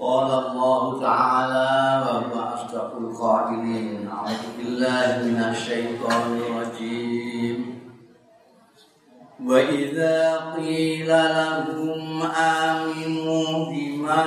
قال الله تعالى وهو أصدق القائلين. أعوذ بالله من الشيطان الرجيم. وإذا قيل لهم آمنوا بما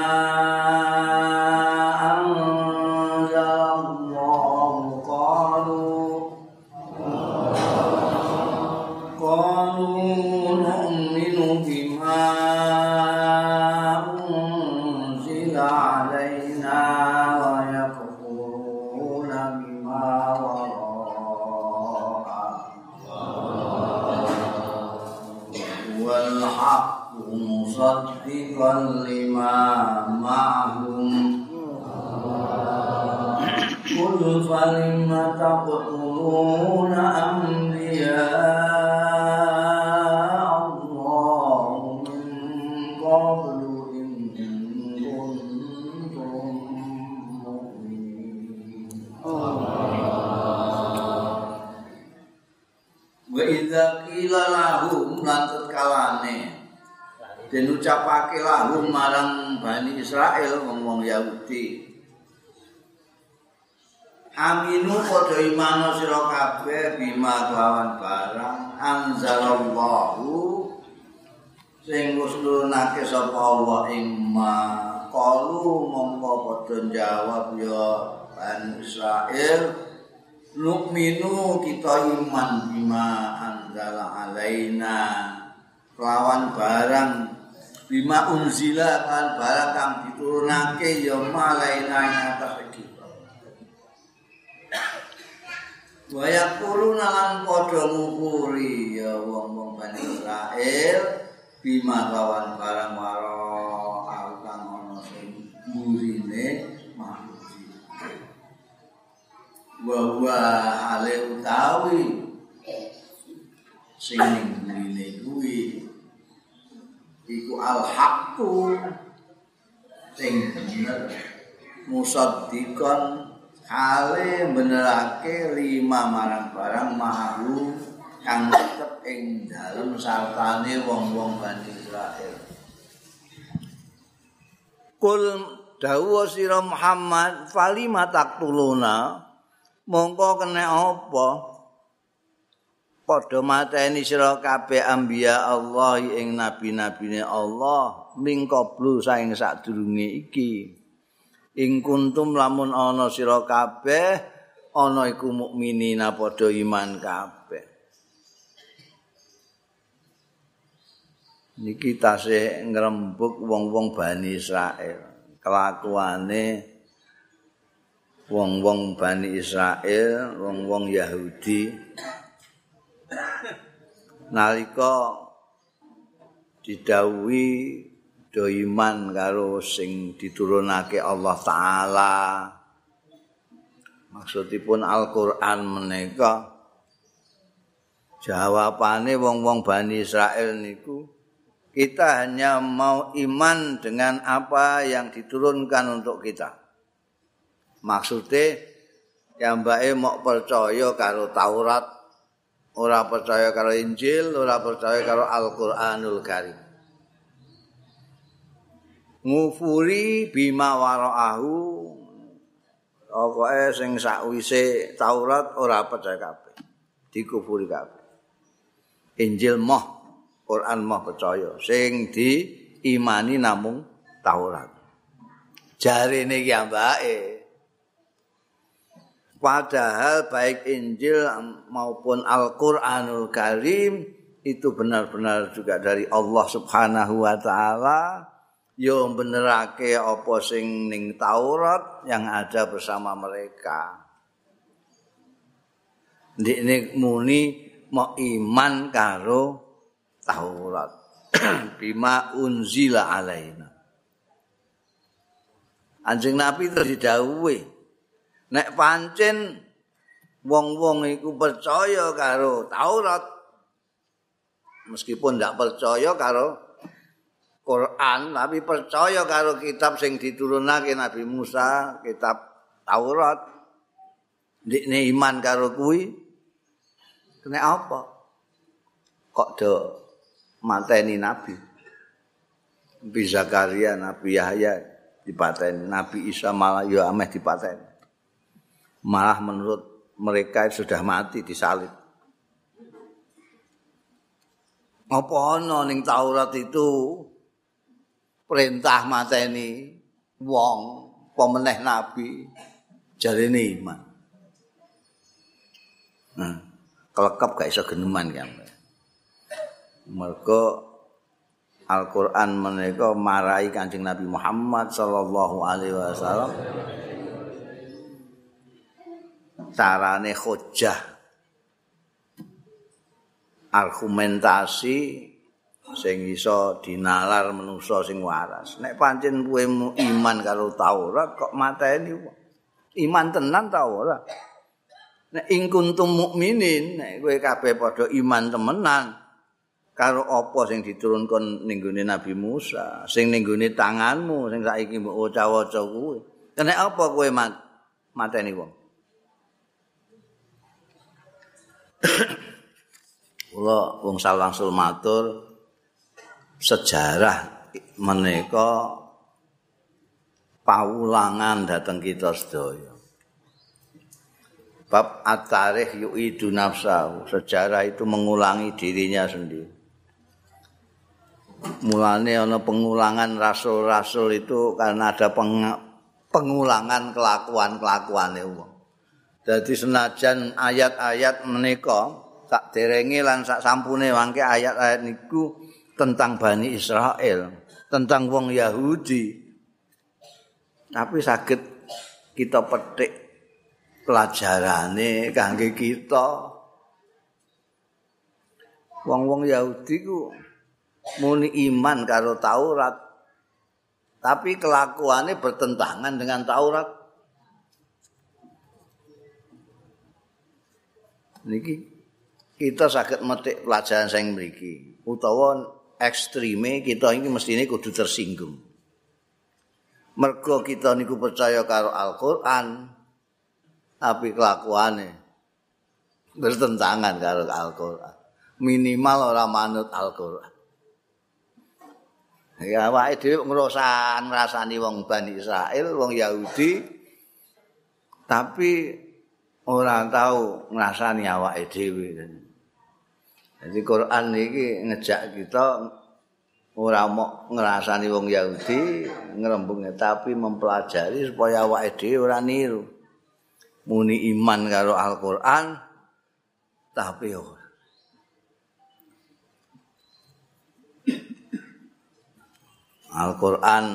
den ucapake lahum marang Bani Israel ngomong Yahudi. Aminu padha imano sira kabeh bima kelawan barang anzalallahu sing wis nurunake sapa Allah ing ma kalu mongko padha jawab ya Bani Israel Nukminu kita iman bima anzala alaina. Lawan barang bima unzila kan barang kang diturunake ya malaina atas kita Waya kuluna lan padha ngukuri ya wong-wong Bani Israel bima lawan barang waro kang ana sing murine manusia bahwa ale utawi sing ning burine kuwi iku al haqqu sing bener. Musaddiqan. Ale benerake lima marang barang mahru kang tetep ing dalem sartane wong-wong Bani Israil Kul dawuh sira Muhammad falima taqtuluna? Mongko kena apa padha mateni sira kabeh anbiya Allah ing nabi-nabine Allah mingkoblu saing sadurunge iki. Ing kuntum lamun ana sira kabeh ana iku mukminina padha iman kabeh. Niki tasih ngrembug wong-wong Bani Israel kelakuane wong-wong Bani Israel, wong-wong Yahudi nalika didhawuhi do iman karo sing diturunake Allah taala maksudipun Al-Qur'an menika jawabane wong-wong Bani Israel niku kita hanya mau iman dengan apa yang diturunkan untuk kita. Maksudnya ya mbake mau percaya karo Taurat, ora percaya karo Injil, ora percaya karo Al-Qur'anul Karim. Ngufuri bima wara'ahu Pokoke sing sakwise Taurat ora percaya kabeh. Dikufuri kabeh. Injil moh, Quran moh percaya. Sing diimani namung Taurat. Jarine ki ambake Padahal baik Injil maupun Al-Qur'anul Karim itu benar-benar juga dari Allah Subhanahu wa taala yo benerake apa sing ning Taurat yang ada bersama mereka. Ndikne muni mau iman karo Taurat. Bima unzila alaina. Anjing Nabi terus didhawuhi nek pancen wong-wong iku percaya karo Taurat meskipun ndak percaya karo Quran tapi percaya karo kitab sing diturunake Nabi Musa kitab Taurat ndikne iman karo kuwi kena apa kok do mateni nabi Nabi Zakaria, Nabi Yahya dipateni. Nabi Isa malah ya ameh dipateni. Malah menurut mereka sudah mati disalib. Apa ana ning Taurat itu perintah mateni wong pemeneh nabi jarene iman. Nah, kelekep gak iso geneman kan. Mergo Al-Qur'an menika marai Kanjeng Nabi Muhammad sallallahu alaihi wasallam carane hujjah argumentasi sing iso dinalar manusa sing waras nek pancen kowe iman karo Taurat kok mateni iman tenan ta ora nek ing kuntum mukminin nek kowe kabeh padha iman temenan karo apa sing diturunkan ning Nabi Musa, sing ning tanganmu sing saiki mbok waca-waca kuwi. Kene apa kowe mat mateni wong? Kula wong salangsul matur sejarah menika paulangan datang kita sedaya. Bab at-tarikh yu'idu nafsahu. Sejarah itu mengulangi dirinya sendiri. mulane ana pengulangan rasul-rasul itu karena ada pengulangan kelakuan-kelakuane wong. Dadi senajan ayat-ayat menika sak derenge lan sak sampune wangke ayat-ayat niku tentang Bani Israel, tentang wong Yahudi. Tapi sakit kita petik pelajarane kangge kita. Wong-wong Yahudi ku muni iman karo Taurat tapi kelakuannya bertentangan dengan Taurat niki kita sakit metik pelajaran saya memiliki utawa ekstreme kita ini mesti ini kudu tersinggung. Mergo kita niku percaya karo Al-Quran tapi kelakuannya bertentangan karo Al-Quran. Minimal orang manut Al-Quran. Ya dhewe ngrosan ngrasani wong Bani Israel, wong Yahudi. Tapi ora tahu ngrasani awake dhewe. Jadi Quran iki ngejak kita ora mau ngrasani wong Yahudi, ngrembungnya tapi mempelajari supaya awake dhewe ora niru. Muni iman karo Al-Qur'an tapi ora Al-Qur'an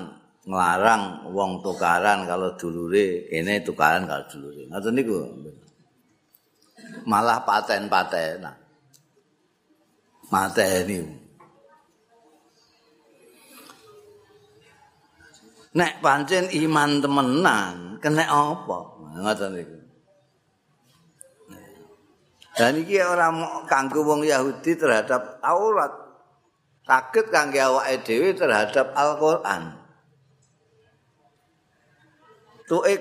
nglarang wong tukaran kalau dulure kene tukaran kalau dulure. Ngoten niku. Malah paten-paten. Mateni. Nek pancen iman temenan, kena apa? Ngoten niku. Dan iki ora kanggo wong Yahudi terhadap Taurat. sakit kangge awake dhewe terhadap Al-Qur'an. Tuik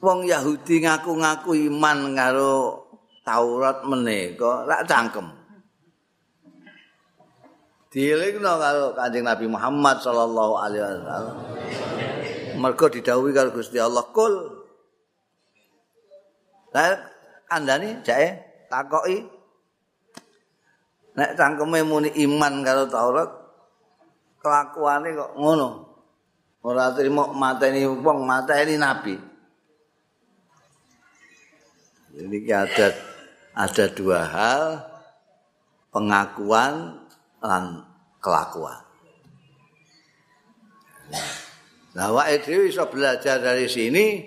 wong Yahudi ngaku-ngaku iman karo Taurat menika rak cangkem. Dielingno karo Kanjeng Nabi Muhammad sallallahu alaihi wasallam. Mergo didhawuhi karo Gusti Allah, "Kul" Lah andani jae takoki nek cangkeme muni iman karo Taurat kelakuane kok ngono ora trimo mateni wong mateni nabi jadi ada ada dua hal pengakuan dan kelakuan Nah, awake dhewe iso belajar dari sini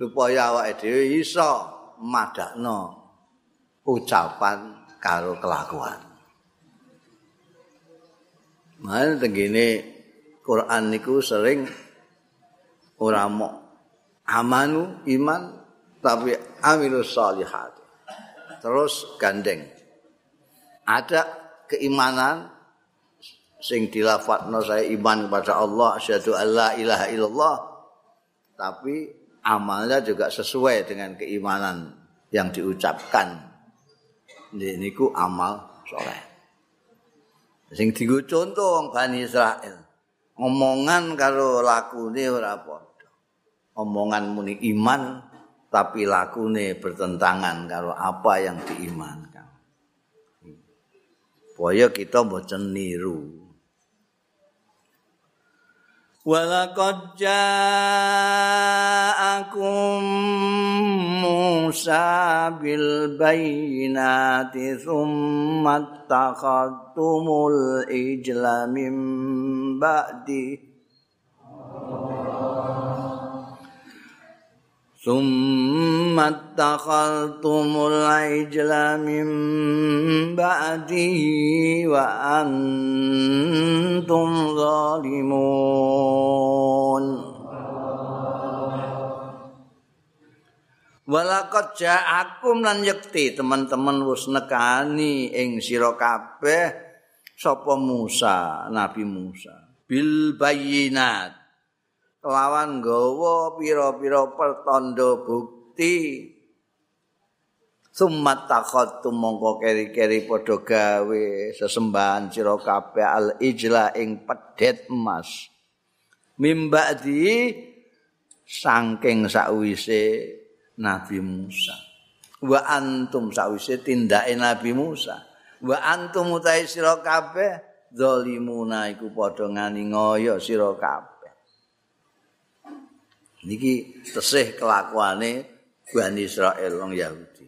supaya awake dhewe iso madakno ucapan karo kelakuan. Mana tenggine Quran niku sering ora mau amanu iman tapi amilus salihat. Terus gandeng. Ada keimanan sing dilafatno saya iman kepada Allah asyhadu alla ilaha illallah tapi amalnya juga sesuai dengan keimanan yang diucapkan niku amal soleh. Sing dienggo contoh wong Bani Israel. omongan karo lakune ora padha omongan muni iman tapi lakune bertentangan karo apa yang diimankan Supaya kita mboten niru. Walaqad ja'akum Musa bil bayyinati thumma takhadtumul ijla min ba'di ثم اتخذتم العجل من بعده وأنتم ظالمون Walakot ja'akum lan yekti teman-teman wis nekani ing sira kabeh sapa Musa, Nabi Musa. Bil bayinat Kelawan gawa pira-pira pertanda bukti. Sumat takot mongko keri-keri padha gawe sesembahan sira kabeh al ijla ing pedet emas. Mimbadi saking sakwise Nabi Musa. Wa antum sakwise tindake Nabi Musa. Wa antum utahe sira kabeh zalimuna iku padha ngani ngoyo sira kabeh niki tesih kelakuane Bani Israel wong Yahudi.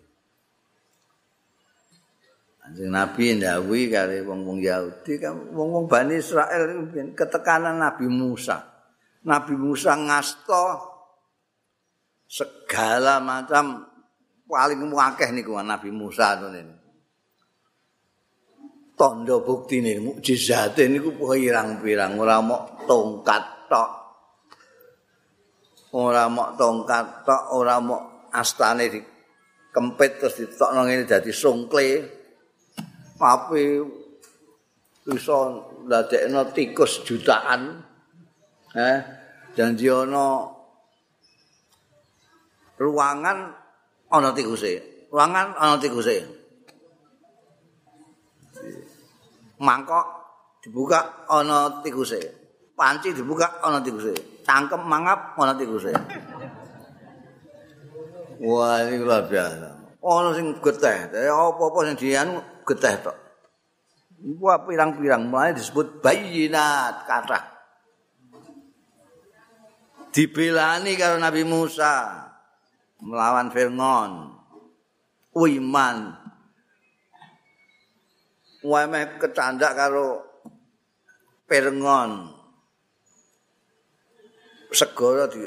Anjing Nabi ndawuhi kare wong-wong Yahudi kan wong-wong Bani Israel ketekanan Nabi Musa. Nabi Musa ngasta segala macam paling akeh niku Nabi Musa niku. Tondo bukti ini, mukjizat ini pirang-pirang, ora mok tongkat tok. Ora mok tongkat tok ora mok astane di kempit terus ditokno ngene dadi sungkle. Tapi iso ndadekno tikus jutaan. Eh janji ana ruangan ana tikuse. Ruangan ana tikuse. Mangkok dibuka ana tikuse. Panci dibuka ana tikuse cangkem mangap ana tikuse. Wah, iki luar biasa. Ana sing geteh, apa-apa sing dianu geteh tok. Wah, pirang-pirang mulai disebut bayinat kata. Dibelani karo Nabi Musa melawan Fir'aun. Uiman. Wah, kecandak karo Fir'aun. Segara di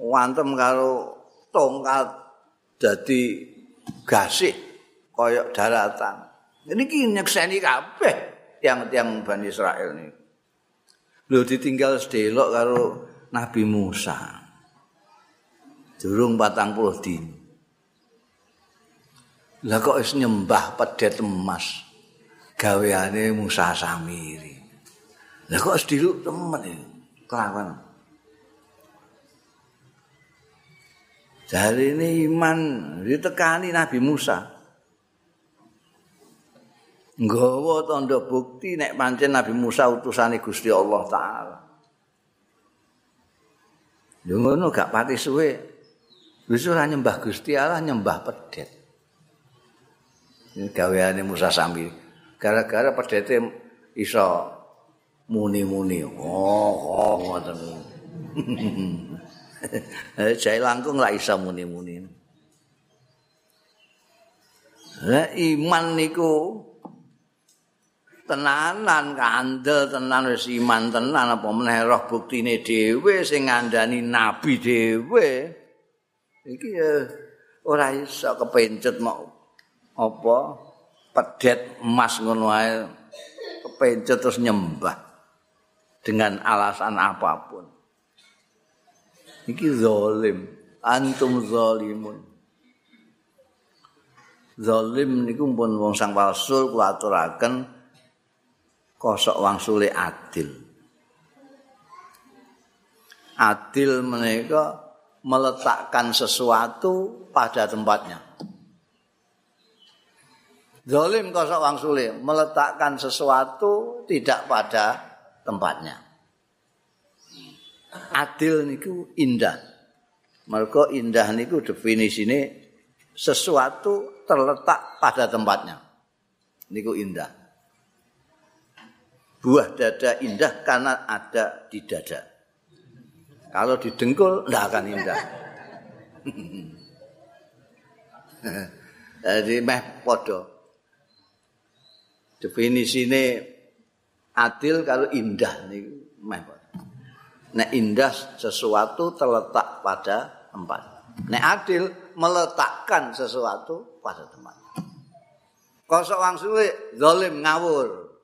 wantem karo tongkat dadi gasik koyok daratan. Ini ki nyekseni kabeh tiang-tiang Bani Israel ini. Lho ditinggal sedelok karo Nabi Musa. Durung patang puluh din. Lah kok is nyembah pedet emas gaweane Musa Samiri. Lah kok sedelok temen ini. Kelawan. Ini iman ditekani Nabi Musa. Nggawa tanda bukti nek pancen Nabi Musa utusane Gusti Allah taala. Yo ngono gak pati suwe. Wis ora nyembah Gusti Allah nyembah pedet. Gaweane Musa sambil gara-gara pedete iso muni-muni. Oh, oh ngoten. Jai langkung lah isa muni-muni. Lah iman niku tenanan kandel tenan wis iman tenan apa meneh roh buktine dhewe sing ngandani nabi dhewe iki ya ora iso kepencet mau apa pedet emas ngono ae kepencet terus nyembah dengan alasan apapun iki zalim. Antum zalimun. Zalim niku pun wong sang palsul kula aturaken kosok wangsule adil. Adil menika meletakkan sesuatu pada tempatnya. Zalim kosok wangsule meletakkan sesuatu tidak pada tempatnya adil niku indah. Mergo indah niku definisine sesuatu terletak pada tempatnya. Niku indah. Buah dada indah karena ada di dada. Kalau di dengkul tidak akan indah. Jadi meh podo. Definisine adil kalau indah niku meh. Nek indah sesuatu terletak pada tempat. Nek adil meletakkan sesuatu pada tempat. Kosok wang suwe zalim ngawur.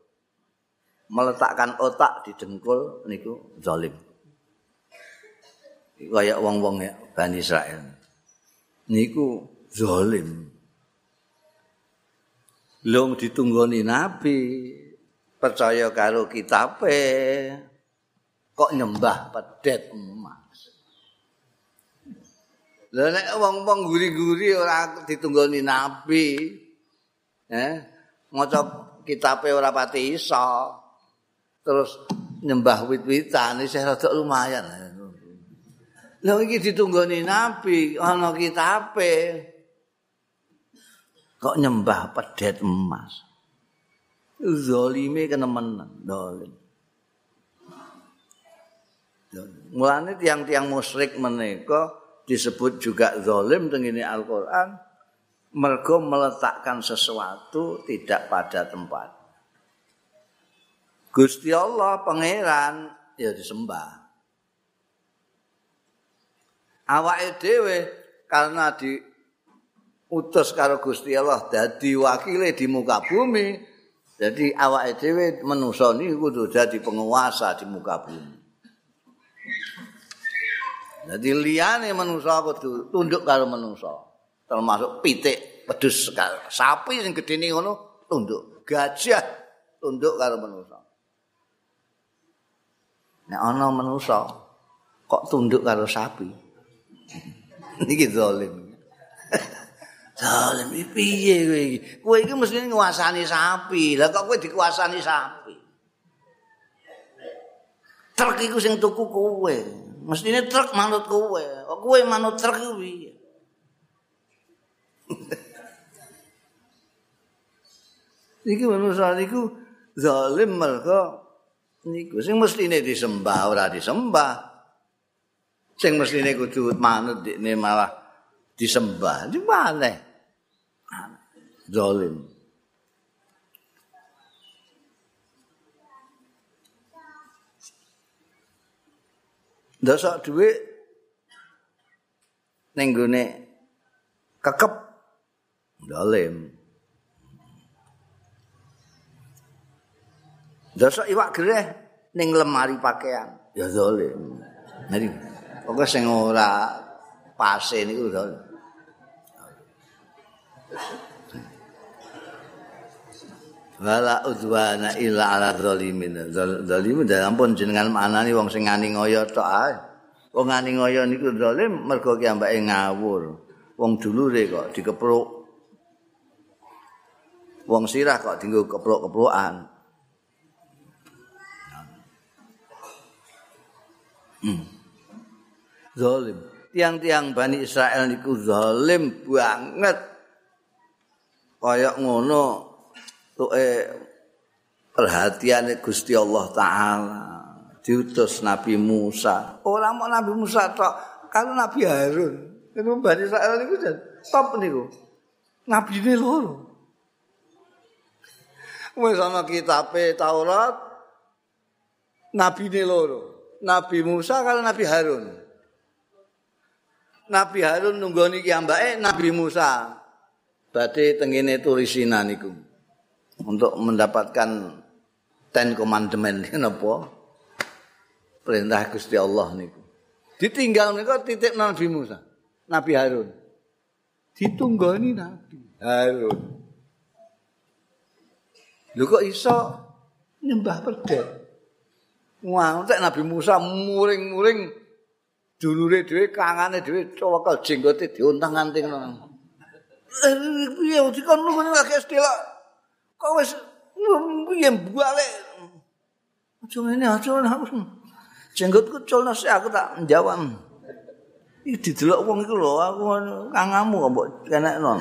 Meletakkan otak di dengkul niku zalim. Kayak wong-wong ya Bani Israel. Niku zalim. Long ditunggoni nabi percaya karo kitabe kok nyembah pedet emas. Lah nek wong-wong guri-guri ora ditunggoni nabi eh maca kitabe ora pati iso. Terus nyembah wit-witan isih rada lumayan. Lah iki ditunggoni nabi ana kitabe. kok nyembah pedet emas. Zalime kenemenan, zalim. Mulane tiang-tiang musyrik menika disebut juga zalim tengene Al-Qur'an mergo meletakkan sesuatu tidak pada tempat. Gusti Allah pangeran ya disembah. Awake dhewe karena di utus karo Gusti Allah dadi wakile di muka bumi. Jadi awake dhewe manusa niku kudu dadi penguasa di muka bumi. Jadi liyane manusa kudu tunduk karo manusa. Termasuk pitik, pedus sekali. Sapi sing gedene ngono tunduk. Gajah tunduk karo manusa. Nek ana manusa kok tunduk karo sapi. Niki zalim. Zalim iki piye kowe iki? Kowe iki mesti nguasani sapi. Lah kok kowe dikuasani sapi? Truk iku sing tuku kowe. Mestine truk manut kowe. Kok kowe manut truk piye? Iki manusia niku zalim mergo niku sing mestine disembah ora disembah. Sing mestine kudu manut dikne malah disembah. Di mana? zalim. Dosa duit ning gone kekep zalim. Dosa iwak gereh ning lemari pakaian ya zalim. Jadi pokoke sing ora pase niku zalim. Wala udwana illa ala zalimin. Zalimin dan ampun jenengan manani wong sing ngani ngoyo tok ae. Wong ngani ngoyo niku zalim mergo ki ambake ngawur. Wong dulure kok dikepruk. Wong sirah kok dienggo kepruk-keprukan. Hmm. zalim. Tiang-tiang Bani Israel niku zalim banget. Kaya ngono tuke perhatian Gusti Allah taala diutus Nabi Musa. Ora mau Nabi Musa tok, kalau Nabi Harun. Itu Bani Israel niku top niku. Nabi ini loro. Wes ana kitabe Taurat Nabi ini loro. Nabi Musa kalau Nabi Harun. Nabi Harun nunggoni ki ambake Nabi Musa. Berarti tengene tulisina niku. Untuk mendapatkan ten commandment kenapa? Perintah Gusti Allah niku. Ditinggal niku titik Nabi Musa Nabi Harun. Ditunggoni Nabi. Harun. Lu kok iso nyembah pedet wah tek Nabi Musa muring-muring. Dulure dhewe kangane dhewe cowokel jenggote diontang-anting. Eh piye? Dikon ngono lagi istilah wis piye balik aja ngene aja aku Jenggot kucul nasi aku tak menjawab. Iki didelok wong iku lho aku kangamu kok mbok kenekno.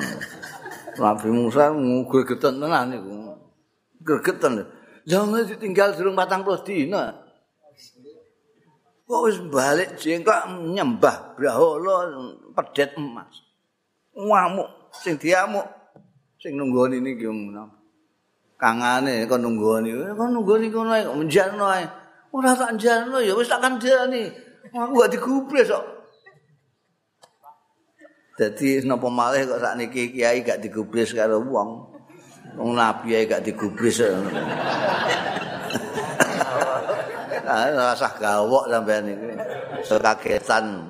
Nabi Musa ngugegeten tenan iku. Gegeten. Jangan ditinggal durung 40 dina. Kok wis balik jengkok nyembah brahala pedet emas. Ngamuk sing diamuk sing nunggoni niki ngono. Kangane kok nunggoni, kok nunggoni kono kok menjarno ae. Ora tak jarno ya wis tak kandhani. Aku gak digubres kok. Dadi napa malih kok sakniki kiai gak digubres karo wong. Wong nabi ae gak digubres. Ah, rasa gawok sampean iki. Sekagetan.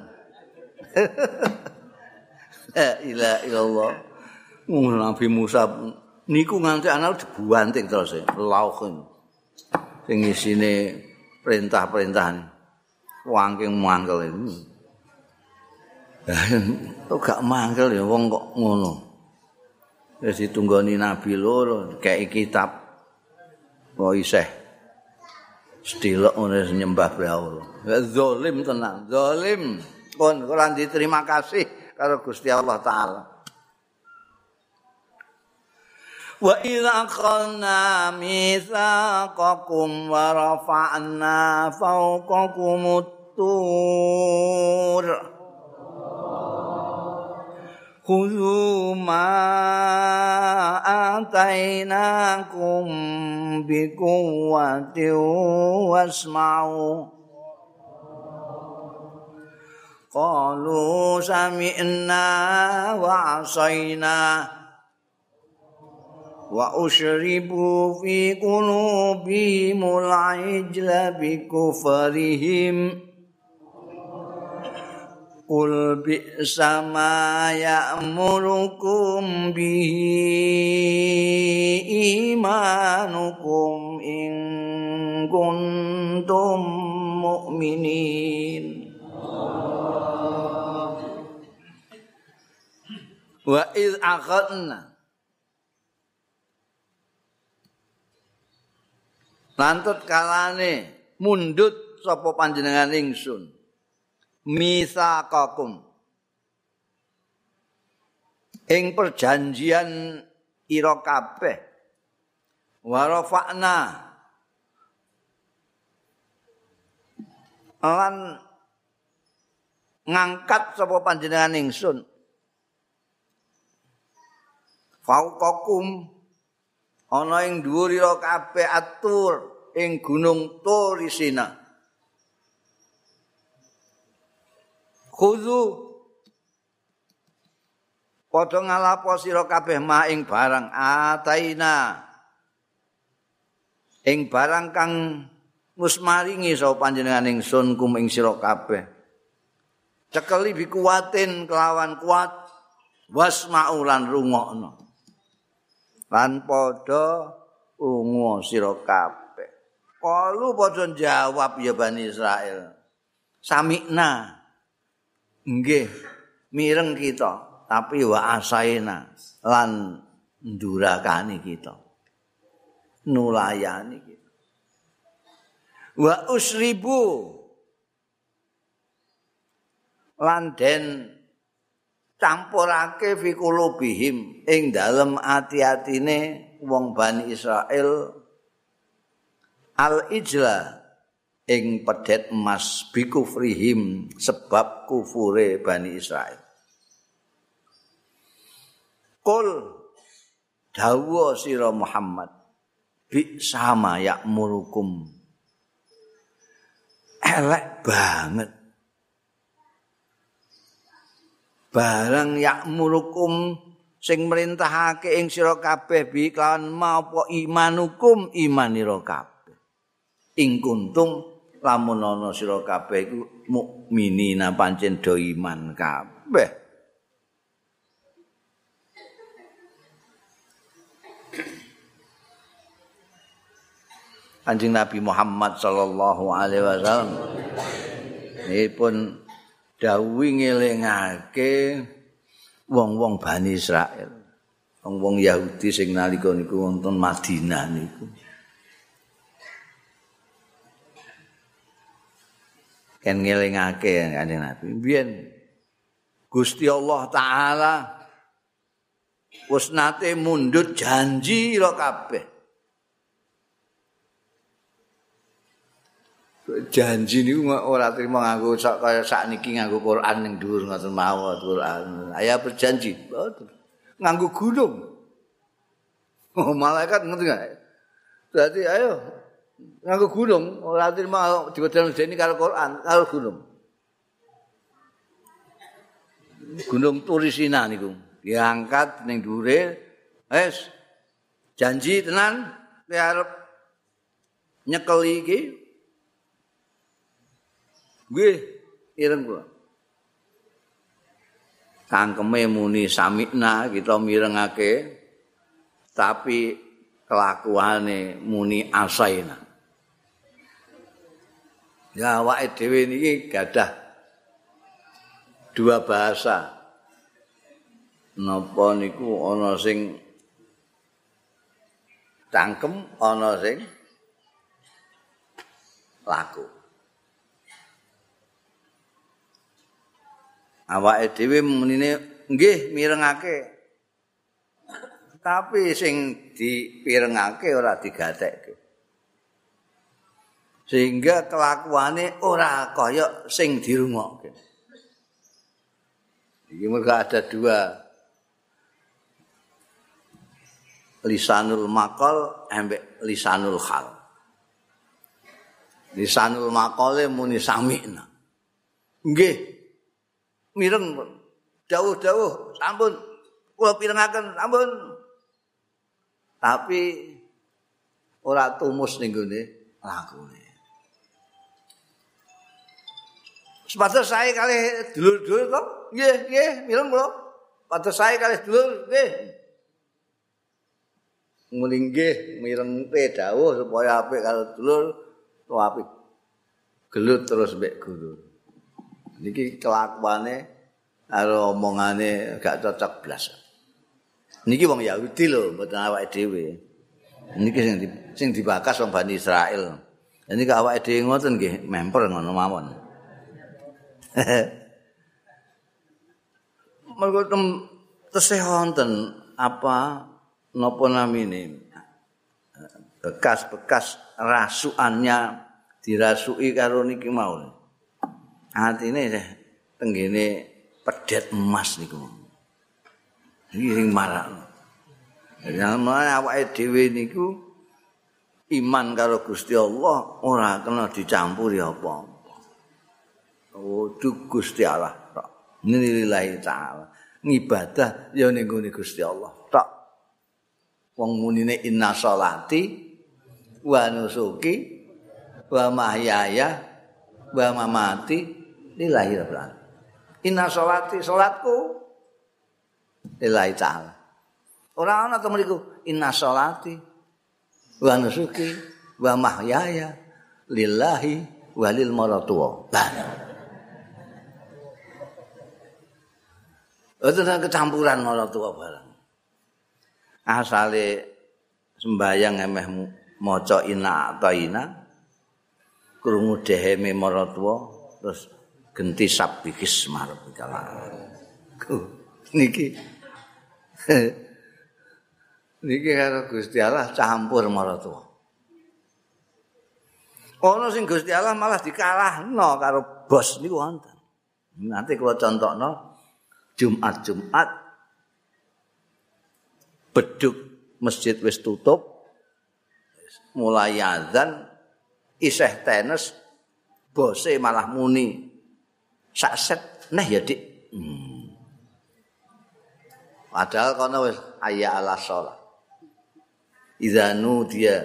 La ilaha illallah. Nabi Musa niku nganti anak dibuanting terus lauhin. Sing isine perintah-perintah wangking mangkel ini. Kok gak mangkel ya wong kok ngono. Wis ditunggoni nabi loro kayak kitab. Kok isih sedelok ngono nyembah brahala. Zalim tenan, zalim. Kon ora diterima kasih karo Gusti Allah taala. Wa idza akhadna mitsaqakum wa rafa'na fawqakum tur Khudhu ma atainakum bi quwwatin wasma'u Qalu sami'na wa 'asayna wa ushribu fi qulubihimul ijla bi kufrihim Qul bi'sa ma ya'murukum bihi imanukum in kuntum mu'minin Wa iz akhadna Lantut kalane mundut sapa panjenengan ingsun. Misaqakum. Ing perjanjian ira kabeh. Wa rafa'na. Lan ngangkat sapa panjenengan ingsun. Fauqakum ana ing dhuwur ira kabeh atur ing gunung Turisina. Khudhu padha ngalapo sira kabeh ma ing barang ataina ing barang kang mus maringi sapa panjenengan ingsun kum ing sira kabeh. Cekeli bikuatin kelawan kuat wasma'u lan rungokno. Lan padha ungu sira kabeh. Kalu padha jawab ya Bani Israel. Samikna. Nggih, mireng kita, tapi wa asaina lan ndurakani kita. Nulayani kita. Wa usribu lan den campurake fi qulubihim ing dalem ati-atine wong Bani Israel. Al ijla ing pedet emas bikufrihim sebab kufure Bani Israel. Kul. Dawa sira Muhammad. Bi sama yakmurukum. Elek banget barang yakmurukum sing merintahake ing sira kabeh bi kelawan mapa imanukum imanira kabeh. Ing kuntum lamun ana sira kabeh iku mukminina pancen do iman kabeh. Anjing Nabi Muhammad sallallahu alaihi wasallam ini pun dawuhi ngelingake wong-wong Bani Israel. Wong-wong Yahudi sing nalika niku wonten Madinah niku. kan ngelingake kanjeng Nabi biyen Gusti Allah taala wis nate mundut janji ro kabeh janji niku ora trimo nganggo sak kaya sakniki nganggo Quran ning dhuwur ngoten mawon Quran. Ayah berjanji, nganggo gunung. Oh, malaikat ngerti gak? Berarti ayo nganggo gunung ora trimo diwedan dene karo Quran, karo gunung. Gunung Turisina niku diangkat ning dhuwure. Wes janji tenan arep nyekeli iki Nggih, ireng kula. Kangkeme muni samikna kita mirengake tapi kelakuane muni asaina. Ya awake dhewe niki gadah dua bahasa. Napa niku ana sing cangkem, ana sing laku. Awake dhewe menine nggih mirengake. Tapi sing dipirengake ora digatekke. Sehingga kelakuane ora kaya sing dirungokke. Iki ada dua. Lisanul maqal ambek lisanul hal lisanul maqale muni sami'na. Nggih mireng. Dawuh-dawuh sampun. Kula pirengaken sampun. Tapi ora tumus ning gone lakune. Sepatus saya kali dulur-dulur kok. Nggih nggih mireng kula. Sepatus saya kali dulur nggih. Nguling nggih mireng pe dawuh supaya apik kalau dulur to apik gelut terus mbek guru niki kelakuane karo omongane gak cocok blas. Niki wong Yahudi lho, mboten awake dhewe. Niki sing di, sing dibakas wong Bani Israel. Ini kok awake dhewe ngoten nggih, memper ngono mawon. Mergo tem tesih wonten apa napa namine bekas-bekas rasukannya dirasuki karo niki mau. Atine tenggene pedet emas niku. Iki sing marak. Namane awake dhewe niku iman karo Gusti Allah ora kena dicampuri apa-apa. Oh, Gusti Allah tok. Nilillahi taala. Ngibadah ya ning Gusti Allah tok. Wong munine inna sholati wa nusuki wa mahyaya wa mamati lillahi rabbil alamin. Inna sholati sholatku lillahi ta'ala. Ora ana to mriku inna sholati wa nusuki wa mahyaya lillahi walil maratuwa. Itu kecampuran maratuwa barang. Asale sembayang emeh maca inna ataina krungu deheme maratuwa terus genti sabikis marbikal niki. Niki karo Gusti Allah campur maratuwa ono sing Gusti Allah malah dikalahno karo bos niku wonten. Nanti kalau contohno Jumat-Jumat beduk masjid wis tutup mulai azan iseh tenis bose malah muni sak set. Neh ya dik. Hmm. padahal kono wis ayya ala sholat idza nudiya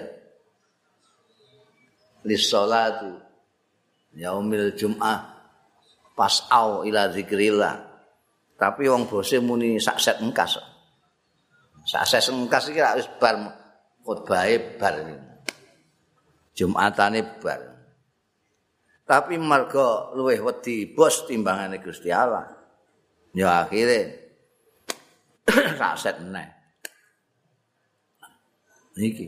lis sholati yaumil jum'ah pas au ila zikrillah. Tapi wong bose muni sak set engkas. Sak set engkas iki wis bar khotbahe bar Jumatane bar tapi marga luweh wedi bos timbangane Gusti Allah. Ya akhire raset neh. Niki.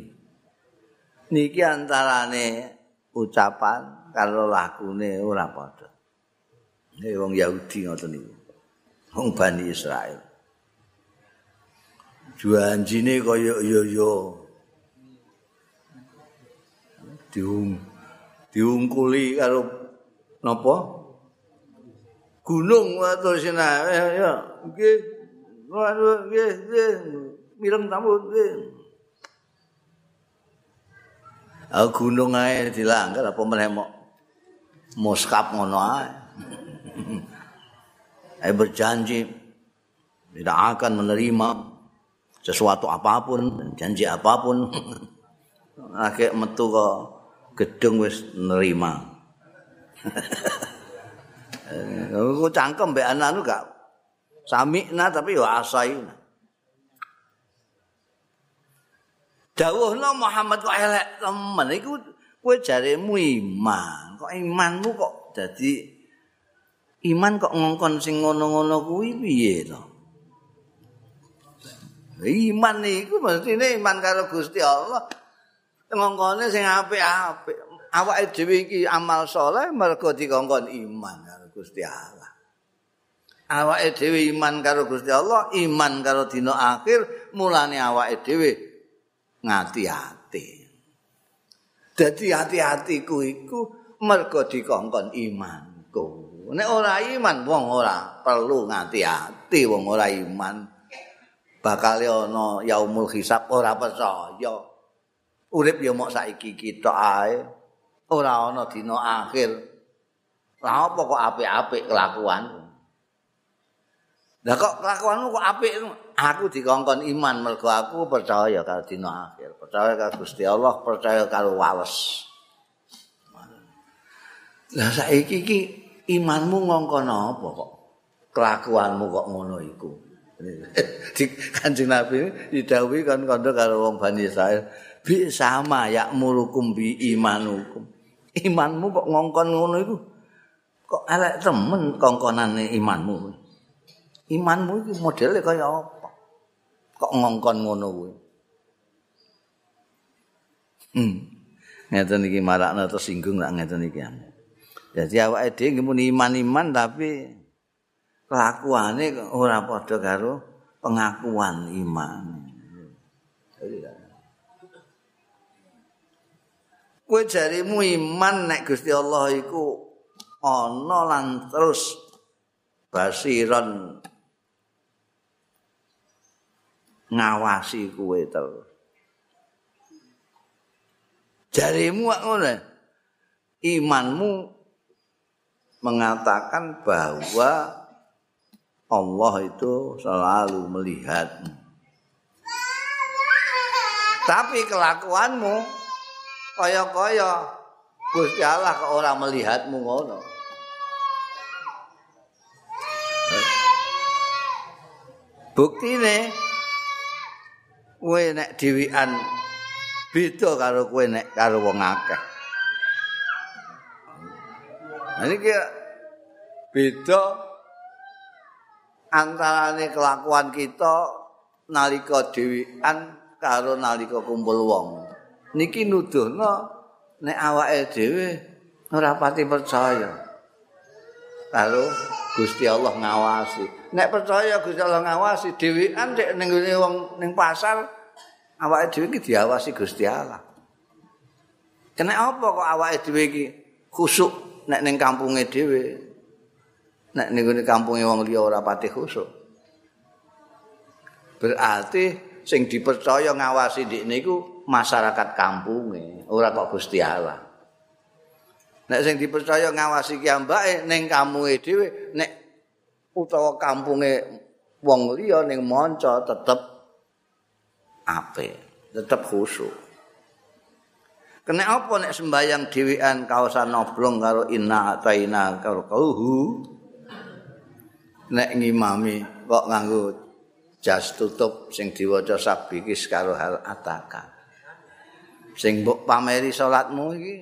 Niki antarane ucapan karo lakune ora padha. Nek wong Yahudi ngoten niku. Wong Bani Israel. Janjine kaya yo-yo. Diung diungkuli karo napa? Gunung terus ya nggih. Nggih, nggih. Mireng tamu nggih. Ah gunung ae dilanggar apa meneh mok muskap ngono ae. Ae berjanji tidak akan menerima sesuatu apapun, janji apapun. Akhir metu kok gedung wis nerima. Aku cangkem mbek anakku gak samikna tapi yo asaina. dawuhna Muhammad kok elek temen iku kowe jaremu iman kok imanmu kok dadi iman kok ngongkon sing ngono-ngono kuwi piye to iman iku mestine iman karo Gusti Allah ngongkone sing apik-apik awake dhewe iki amal saleh mergo dikongkon iman karo Gusti Allah awake dhewe iman karo Gusti Allah iman karo dina akhir mulane awake dhewe ngati-ati. Dadi hati-hatiku iku mergo dikongkon imanku. Nek ora iman wong ora perlu ngati-ati wong ora iman. Bakal ana yaumul hisab ora percaya. Urip ya mok saiki kita ae. Ora ana dina akhir. Lah apa kok apik-apik kelakuan? Lah kok kelakuanmu kok apik? Aku dikongkon iman mergo aku percaya karo dina akhir, percaya karo Gusti Allah, percaya karo wales. Lah saiki iki imanmu ngongkon apa kok? Kelakuanmu kok ngono iku. Di Kanjeng Nabi didhawuhi kan kandha karo wong Bani Israil, bi sama ya murukum bi imanukum. Imanmu kok ngongkon ngono iku? Kok elek temen kongkonane imanmu? imanmu iki modele kaya apa? Kok ngongkon ngono kuwi? Hmm. Ngeten iki marakna tersinggung nak ngeten iki. Jadi awake dhewe nggih muni iman-iman tapi kelakuane ora padha karo pengakuan iman. Kowe jarimu iman nek Gusti Allah iku ana lan terus basiron ngawasi kuwe terus. Jarimu ngono. Imanmu mengatakan bahwa Allah itu selalu melihat. Tapi kelakuanmu kaya-kaya Gusti Allah kok ora melihatmu ngono. Buktine kowe nek dhewean beda karo kowe nek karo wong akeh. Nah iki beda antarane kelakuan kita nalika dhewean karo nalika kumpul wong. Niki nuduhno nek awake dhewe ora pati percaya karo Gusti Allah ngawasi. Nek percaya Gusti Allah ngawasi dhewean nek ning wong ning pasar awake dhewe iki diawasi Gusti Allah. Kena apa kok awake dhewe iki khusuk nek ning kampunge dhewe? Nek ning kampunge wong liya ora pati khusuk. Berarti sing dipercaya ngawasi dik niku masyarakat kampunge, ora kok Gusti Allah. Nek sing dipercaya ngawasi ki ambake ning kamuke dhewe nek utawa kampunge wong liya ning manca tetep apik, tetep khusyuk. Kene apa nek sembayang dhewean kaosan noblong karo inna ataina karo kauhu? Nek ngimami kok nganggo jas tutup sing diwaca sabikis karo hal ataka. Sing mbok pameri salatmu iki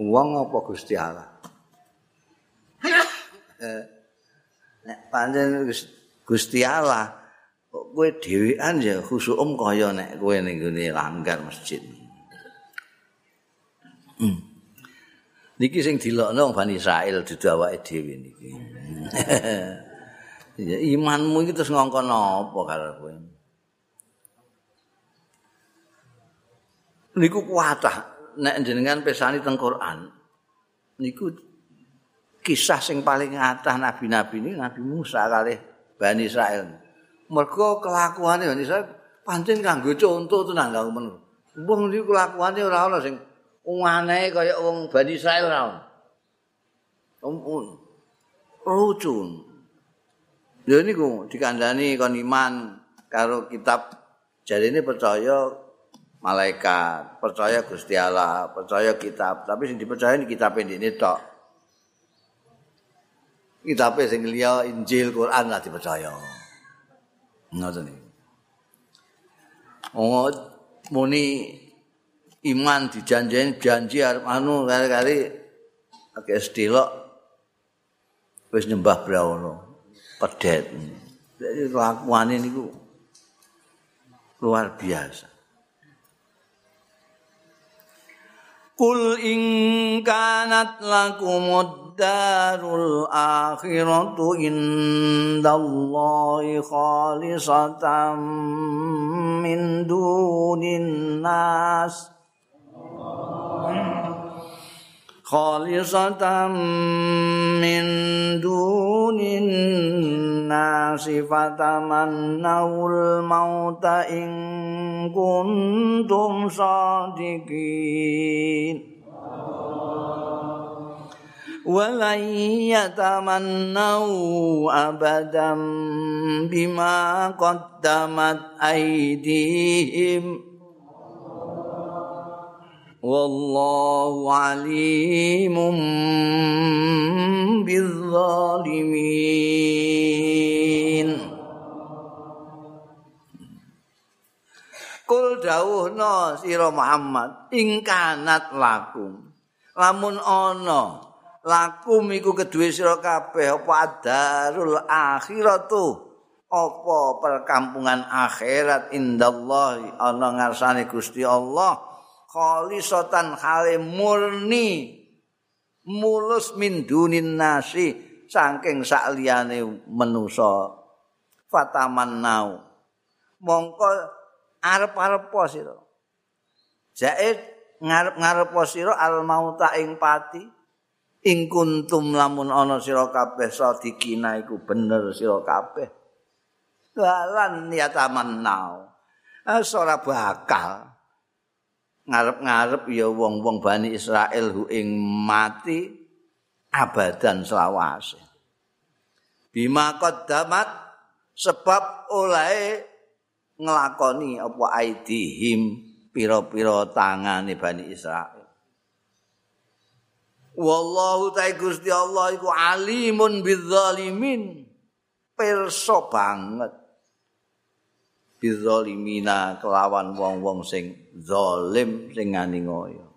wong apa Gusti Allah eh, nek pancen Gusti Allah kowe dhewean ya khusuum kaya nek kowe ning gone langgar masjid Hmm. Niki sing dilokno Bani Israil dudu awake dhewe niki. Ya imanmu iki terus ngongkon apa karo kowe? Niku kuatah nek jenengan pesani teng Quran. Niku kisah sing paling ngatah nabi-nabi ini Nabi Musa kali Bani Israel. Mergo kelakuane Bani Israel pancen kanggo contoh tenan kanggo men. Wong niku kelakuane ora ana sing aneh kaya wong Bani Israel ora ono. Ampun. Lucu. Ya niku dikandani kon iman karo kitab jadi ini percaya malaikat, percaya Gusti Allah, percaya kitab, tapi sing dipercaya ini kitab ini tok. Kitab sing liya Injil, Quran lah dipercaya. Ngoten iki. Oh, muni iman dijanjeni janji arep anu kali-kali akeh sedelok wis nyembah brahono pedet jadi lakuane niku luar biasa Kul in kanat lakumud darul akhiratu indallahi khalisatan min dunin nas khalisatan min dunin nasi fatamannawul mauta in kuntum sadiqin ولن يتمنوا أبدا بما قدمت أيديهم wallahu alimun bizzalimin Kul dawuhna sira Muhammad ing kanat lakum lamun ana lakum iku kedue sira kabeh apa darul akhiratu? Apa perkampungan akhirat indallahi ana ngarsane Gusti Allah khalisatan hale murni. Mulus min dunin nasi saking sakliyane manusa. Fataman nau. Mongko arep-arep sira? Jaid ngarep-ngarep sira al mauta ing pati? Ing kuntum lamun ana sira kabeh sadikina iku bener sira kabeh. Lan niataman nau. Ora bakal ngarep-ngarep ya wong-wong Bani Israel hu ing mati abadan selawase. Bima qaddamat sebab oleh nglakoni apa aidihim pira-pira tangane Bani Israel. Wallahu ta'ala Gusti Allah iku alimun bidzalimin. Perso banget bizalimina kelawan wong-wong sing zalim sing nganingoyo.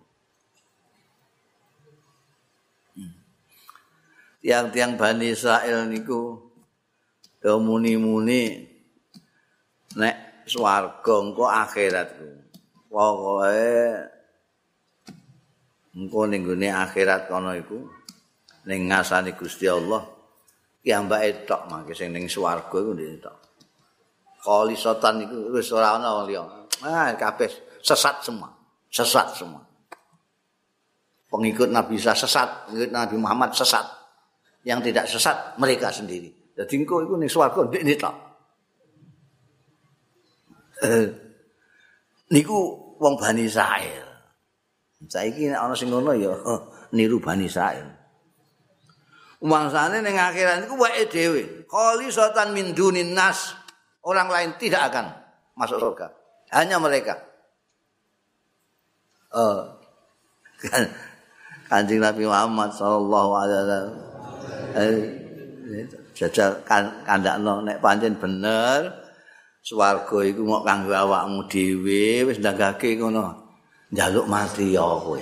Tiang-tiang Bani Israel niku do muni-muni nek swarga engko akhirat ku. Pokoke engko ning gone akhirat kono iku ning ngasane Gusti Allah ki ambake tok mangke sing ning swarga iku tok. Khalisatan iku wis ora ana liya. Ah kabeh sesat semua. Sesat semua. Pengikut Nabi Isa sesat, pengikut Nabi Muhammad sesat. Yang tidak sesat mereka sendiri. Jadi engko iku ning swarga ndek tok. Niku wong Bani Israil. Saiki nek ana sing ngono ya niru Bani Israil. Umangsane ning akhirat niku wae dhewe. Khalisatan min dunin nas. Orang lain tidak akan masuk surga. Hanya mereka. Oh. Kan, Kanjeng Nabi Muhammad sallallahu alaihi wasallam. Eh, jajal kan kandakno nek pancen bener swarga iku mok kanggo awakmu dhewe wis ndagake ngono. Njaluk mati ya kowe.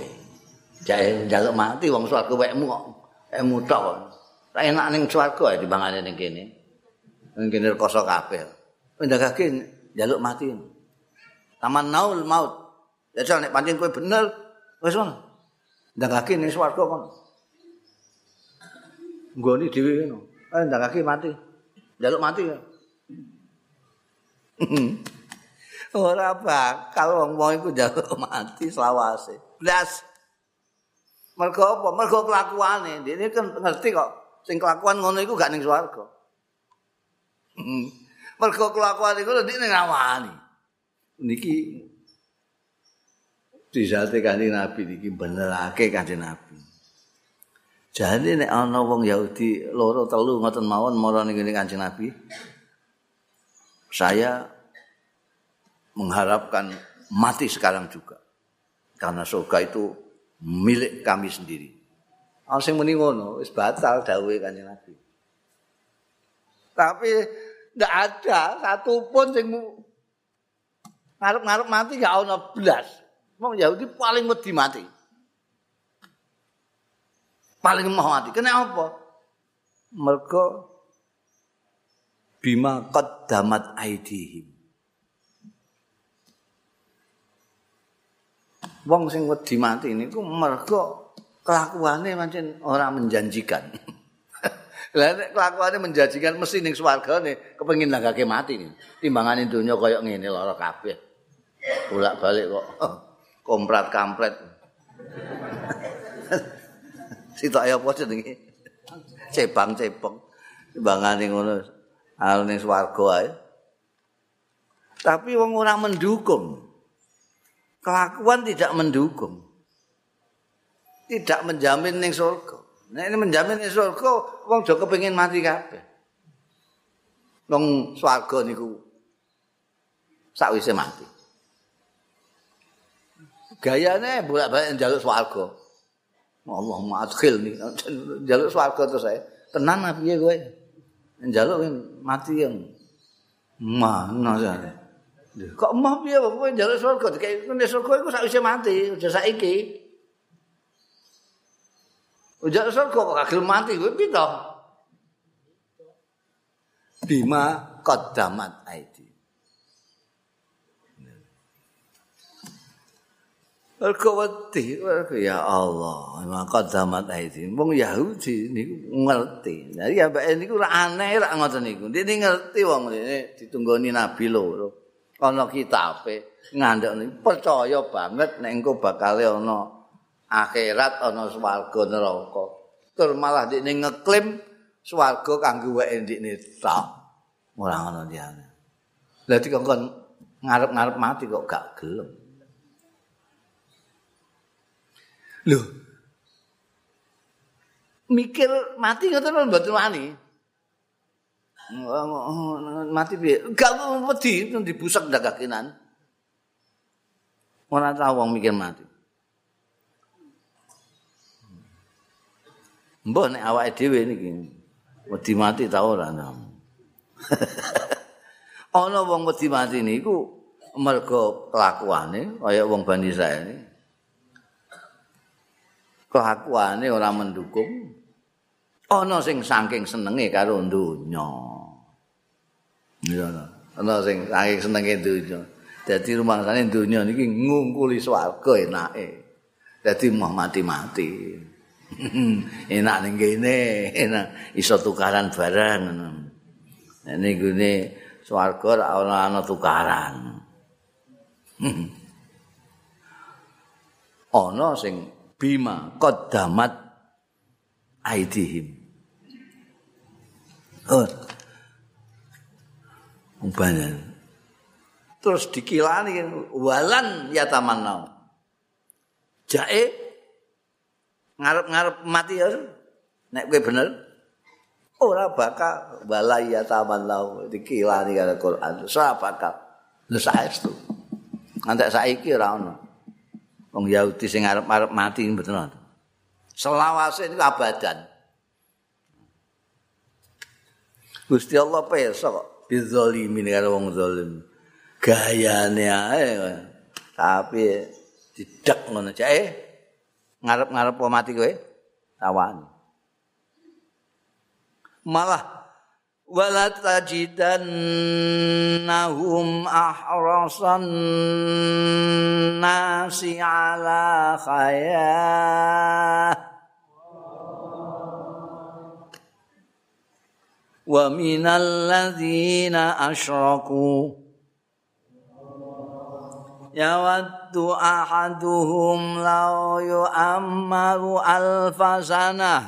Jare njaluk mati wong swarga wekmu kok emu tok. Enak ning swarga dibangane ning kene. Ning kene rekoso kabeh. Ndagake njaluk mati. Taman naul maut. Ya nek pancen kowe bener wis ngono. ndangake ning swarga kon. Nggoni dhewe ngono. Eh ndangake mati. Jaluk mati ya. Ora bakal wong-wong iku njaluk mati selawase. Blas. Mergo apa? Mergo kelakuane. Dene kan ngerti kok sing kelakuan ngono iku gak ning swarga. Mergo kelakuan iku nek ning awani. Niki disate kanjeng Nabi niki benerake kanjeng Nabi. Jadi nek ana wong Yahudi loro telu ngoten mawon marang ning kanjeng Nabi. Saya mengharapkan mati sekarang juga. Karena surga itu milik kami sendiri. Ana sing muni ngono, wis batal dawuhe Kanjeng Nabi. Tapi ndak ada satupun sing ngarep-ngarep mati gak ana blas. Wong Yahudi paling wedi mati. Paling mau mati. Kenapa? Mergo bima qaddamat aidihim. wong sing wedi mati niku mergo kelakuane pancen ora menjanjikan. Lah nek kelakuane menjanjikan mesti ning swargane kepengin nagake mati nih. Timbangane donya kaya ngene lara kabeh. Bolak-balik kok komprat kampret. Sitok apa jenenge? Cebang-cebong. Timbangane ngono al ning swarga ae. Tapi wong ora mendukung. kelakuan tidak mendukung. Tidak menjamin ning surga. Nah ini menjamin ning surga wong do kepengin mati kabeh. Wong swarga niku sakwise mati. Gayane bolak-balik njaluk swarga. Allah madkhil nih njaluk swarga terus saya. Tenan piye kowe? Njaluk mati yang mana sih? Kok emah piye kok kowe njaluk surga? Dikek nek surga iku sakwise mati, aja saiki. Njaluk surga kok kagel mati kowe piye to? Bima qaddamat aidi. Mergo wedi, ya Allah, bima qaddamat aidi. Wong Yahudi niku ngerti. Jadi ambek niku ora aneh ora ngoten niku. Dene ngerti wong dene ditunggoni nabi lho. ana kitabe ngandhani percaya banget nek engko bakal ana akhirat ana swarga neraka tur malah dikne ngeklaim swarga kanggo wae ndikne tok ora ngono diane lha dikongkon ngarep-ngarep mati kok gak gelem lho mikir mati ngoten mboten wani mati piye? Gak wedi dibusak ndak kakinan. Ora tau wong mikir mati. Mbah nek awake dhewe niki wedi mati ta ora Ana wong wedi mati niku mergo kelakuane kaya wong Bani Israil. Kelakuane ora mendukung ana sing saking senenge karo donya. Iya ana sing saking senenge donya. Dadi rumangsane donya niki ngungkuli swarga enake. Dadi mau mati-mati. enak ning kene, enak iso tukaran barang ngono. Nek gune swarga ora ana tukaran. ana sing bima qaddamat aidihim. Ubanan. Terus dikilani walan ya tamannau. Jae ngarep-ngarep mati ya. Nek kowe bener ora bakal wala ya tamannau dikilani karo Quran. Ora bakal. Lha saestu. Ngantek saiki ora ono. Wong Yahudi sing ngarep-ngarep mati bener. Selawase niku abadan. Gusti Allah peso kok bizalimin karo wong zalim. Gayane ae. Tapi tidak ngono jae. Ngarep-ngarep mati kowe. Tawan. Malah wala tajidannahum ahrasan nasi ala khayah wa minal ladzina asyraku يود أحدهم لو يؤمر ألف سنة.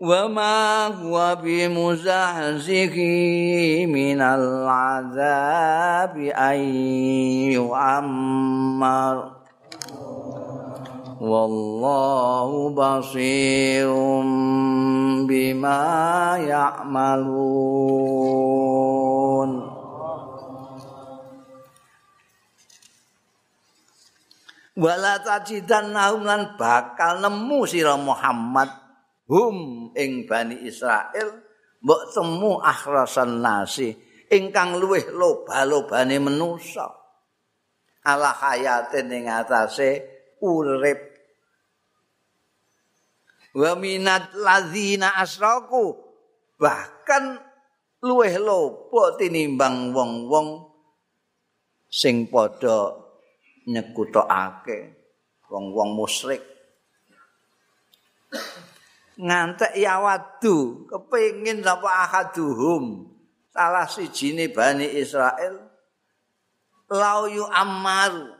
وما هو بمزحزحه من العذاب أن يؤمر. والله بصير بما يعملون. Wala tajidan lan bakal nemu sira Muhammad. Hum ing Bani Israel mbok temu akhrasan nasi ingkang luweh loba-lobane manusa ala hayatin ing atase urip. Wa minat ladzina asraku bahkan luweh loba tinimbang wong-wong sing padha nyekutokake wong-wong musyrik. Ngantek ya wadu kepengin sapa ahaduhum salah sijine bani Israel lau yu ammar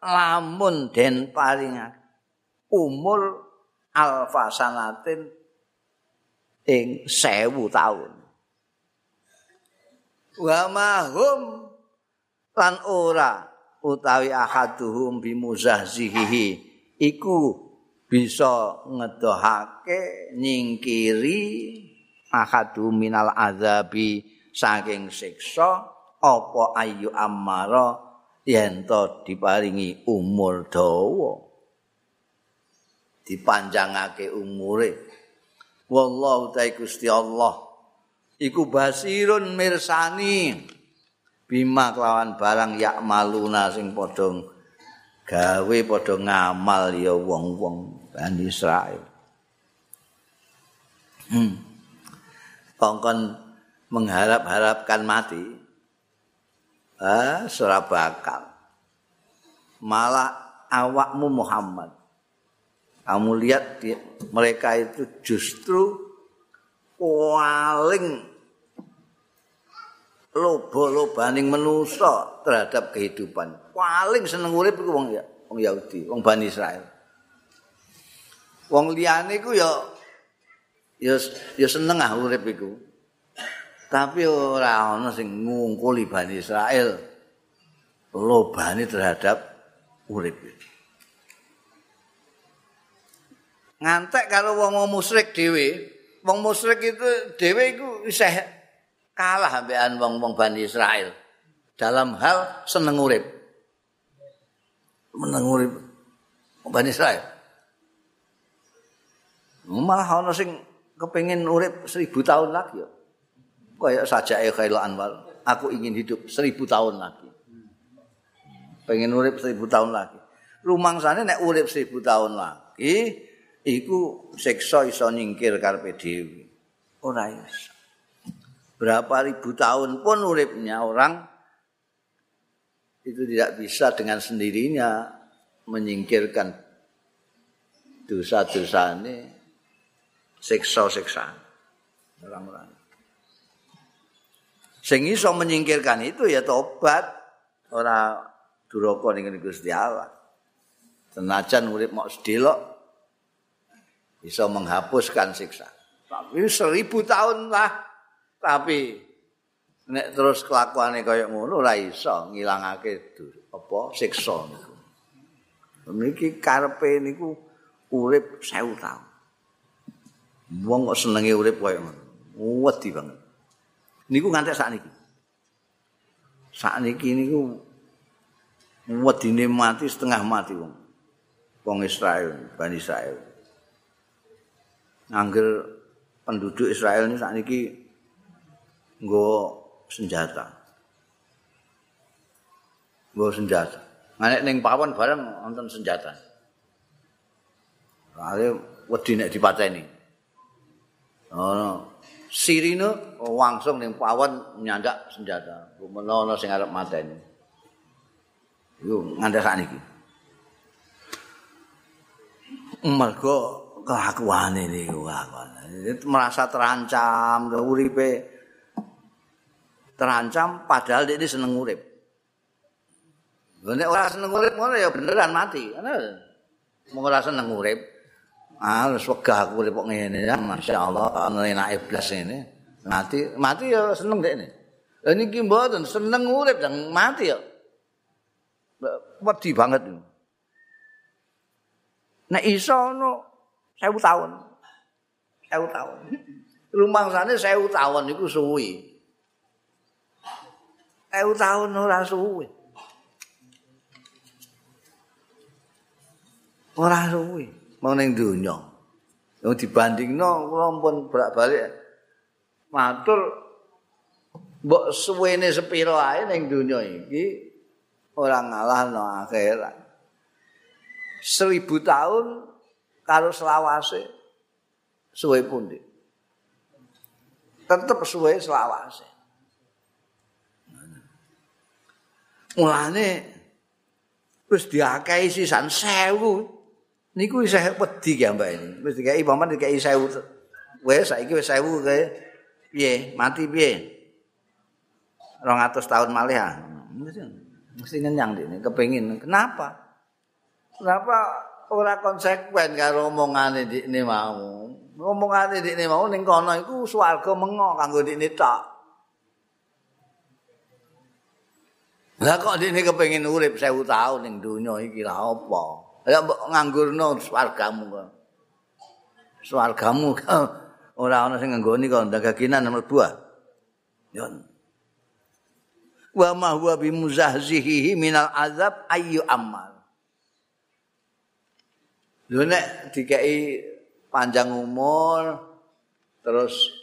lamun den paring umur alfa sanatin ing sewu tahun wa mahum lan ora utawi ahaduhum bimuzahzihi iku bisa ngedohake nyingkiri ahadu minal azabi saking siksa apa ayu amara yen to diparingi umur dawa. Dipanjangake umure. Wallahu ta'ala Gusti Allah. Iku basirun mirsani bima kelawan barang yak maluna sing padha gawe padha ngamal ya wong-wong Bani Israel. Hmm. Kongkon mengharap-harapkan mati. Ah, surah bakal. Malah awakmu Muhammad. Kamu lihat di, mereka itu justru paling lobo-lobaning manusa terhadap kehidupan. Paling seneng urip iku wong ya, wong Yahudi, wong Bani Israel. wong liyane iku ya ya ya seneng ah urip iku. Tapi ora ana sing ngungkuli Bani Israel lobane terhadap urip Ngantek karo wong musyrik dhewe, wong musyrik itu dhewe iku isih kalah ambekan wong-wong Bani Israel dalam hal seneng urip. Meneng urip Bani Israel. malah ana sing kepengin urip seribu tahun lagi ya. Kayak saja ya Khairul Anwar, aku ingin hidup seribu tahun lagi. Pengen urip seribu tahun lagi. Rumang sana nek urip seribu tahun lagi, iku seksa iso nyingkir karpe dewi. Ora iso. Berapa ribu tahun pun uripnya orang itu tidak bisa dengan sendirinya menyingkirkan dosa-dosa ini siksa-siksa orang-orang. Sing iso menyingkirkan itu ya tobat ora duraka ning Gusti Allah. Senajan urip mok sedelok bisa menghapuskan siksa. Tapi seribu tahun lah. Tapi nek terus kelakuane kaya ngono ora iso ngilangake apa siksa niku. Niki karepe niku urip 1000 tahun. Wong kok senenge urip koyo ngono. Wedi banget. Niku ngantek sakniki. Sakniki niku wedine mati setengah mati wong. Wong Israel, Bani Israel. Angger penduduk Israel ini sakniki nggo senjata. Nggo senjata. Nek ning pawon bareng wonten senjata. Kale wedi nek dipateni. Oh, sirine langsung ning pawon nyandak senjata. Menawa ana sing arep mateni. Yo nganti sakniki. Mergo kelakuane niku merasa terancam uripe terancam padahal dia seneng urip. Nek ora seneng urip ngono ya beneran mati. Mau ora seneng urip, ah wis wegah aku urip kok ngene ya masyaallah ana enak iblis ini. Mati, mati ya seneng dekne. Lah niki mboten seneng urip dan mati ya. Wedi banget. Nek iso ono 1000 tahun. 1000 tahun. Rumangsane 1000 tahun iku suwi. 1000 tahun ora suwi. ora suwi mau ning donya. Yang kula pun bolak-balik. Matur mbok suwene sepiro ae ning donya iki ora ngalahno akhirat. Seribu tahun karo selawase suwe pundi? Tetep suwe selawase mulane wis diakai sisan sewu niku isih wedi ya Mbak. Wis dikai paman dikai 1000. Wes saiki wis 1000 kae. Piye? Mati piye? 200 tahun malih ah. Mesti ngenyang dene kepengin. Kenapa? Kenapa ora konsekuen karo omongane dikne mau? Omongane dikne mau ning kono iku swarga mengo kanggo dikne tok. Lah kok dikne kepengin urip 1000 tahun ning donya iki lha apa? Ya mbok nganggurno swargamu kok. Swargamu ora ana sing nganggoni kok nomor 2. Yo. Wa ma huwa bimuzahzihi minal azab ayyu amal. Lho nek dikai panjang umur terus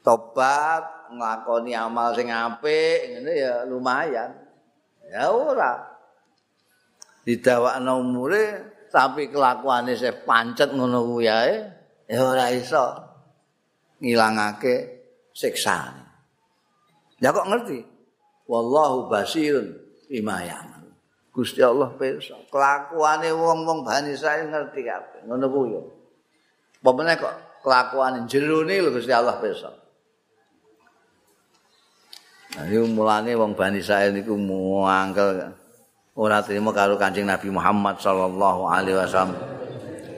tobat nglakoni amal sing apik ngene ya lumayan. Ya ora. didawakno umure tapi kelakuane se pancet ngono kuwi ae ya ora iso ngilangake siksa. Ya kok ngerti? Wallahu basirun bima ya'mal. Gusti Allah pirsa kelakuane wong-wong Bani Israil ngerti kabeh. Ngono kuwi ya. Apa kok kelakuane jerone lho Gusti Allah pirsa. Ini mulane wong Bani Israil niku muangkel ora terima karo Kanjeng Nabi Muhammad sallallahu alaihi wasallam.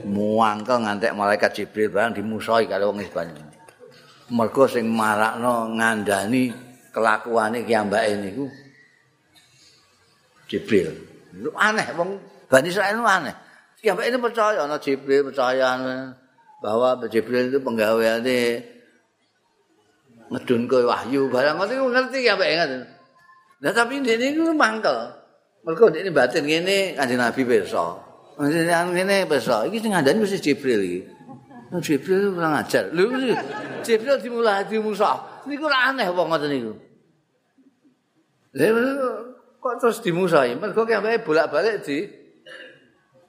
Muangkel ngantek malaikat Jibril barang dimusoi karo wong Isban. Mergo sing marakno ngandani kelakuane ki ambake niku Jibril. Lu aneh wong Bani Israil aneh. Ki ambake ini percaya ana Jibril percaya bahwa Jibril itu penggaweane ngedun kowe wahyu barang ngono ngerti ya ambake ngoten. Nah tapi ini niku mangkel. Mergo ini batin ngene Kanjeng Nabi pirsa. Kanjeng ngene pirsa. Iki sing ngandani mesti Jibril iki. Jibril ora ngajar. Lho Jibril dimulai di Musa. Niku ora aneh wong ngoten niku. Lha kok terus dimusai? Mergo kaya bolak-balik di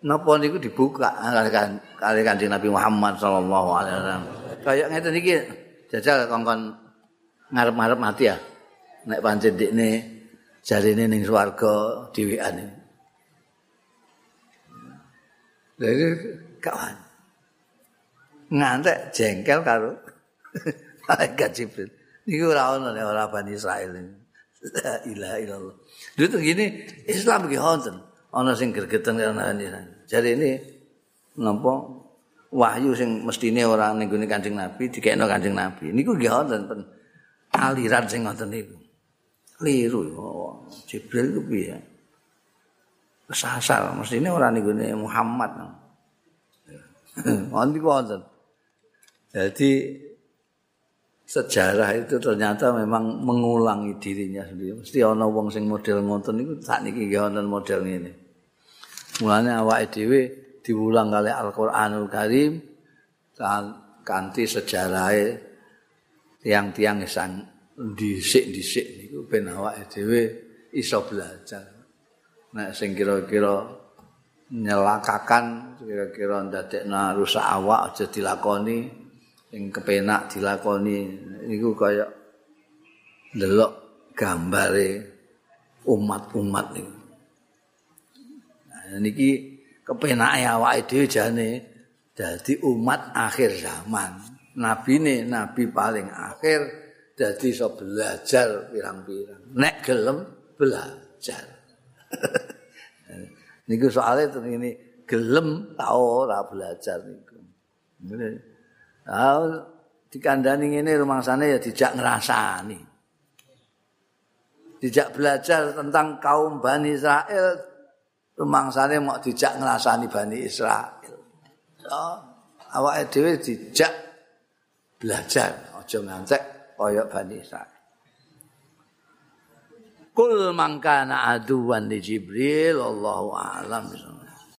napa niku dibuka kan kali Kanjeng Nabi Muhammad sallallahu alaihi wasallam. Kayak ngeten iki jajal kongkon ngarep-ngarep mati ya. Nek pancen dikne jarine ning swarga dhewean. Iki kawan. Ngantek jengkel karo malaikat Jibril. Niku ora ono nek ora Bani Israil. La ilaha illallah. Dulu gini Islam iki wonten ana sing gregeten karo Jadi ini napa wahyu sing mestine ora ning gone Kanjeng Nabi dikekno Kanjeng Nabi. Niku nggih wonten aliran sing ngoten niku. Liru. Jibril itu piye? Kesasar, mestine ora niku Muhammad. Nanti wonten. Jadi sejarah itu ternyata memang mengulangi dirinya sendiri. Mesti ana wong sing model ngoten niku sak niki nggih wonten model ngene. Mulane awake dhewe diulang kali Al-Qur'anul Karim kanthi sejarahe tiang-tiang sang dhisik-dhisik niku ben awake dhewe iso belajar. Nek sing kira-kira nyelakakan kira-kira ndadekna rusak awak aja dilakoni sing kepenak dilakoni niku kaya ndelok gambare umat-umat niku. Nah, niki kepenake awake dhewe jane dadi umat akhir zaman. Nabi ne nabi paling akhir dadi iso belajar pirang-pirang. Nek gelem belajar. niku soalnya ini gelem tau ora belajar niku. Ngene. Ah dikandani ngene rumangsane ya dijak ngrasani. Dijak belajar tentang kaum Bani Israel rumangsane mau dijak ngrasani Bani Israel. Oh, awake dhewe dijak belajar aja ngantek kaya Bani Israel. Kul mangkana aduwan di Jibril Allahu a'lam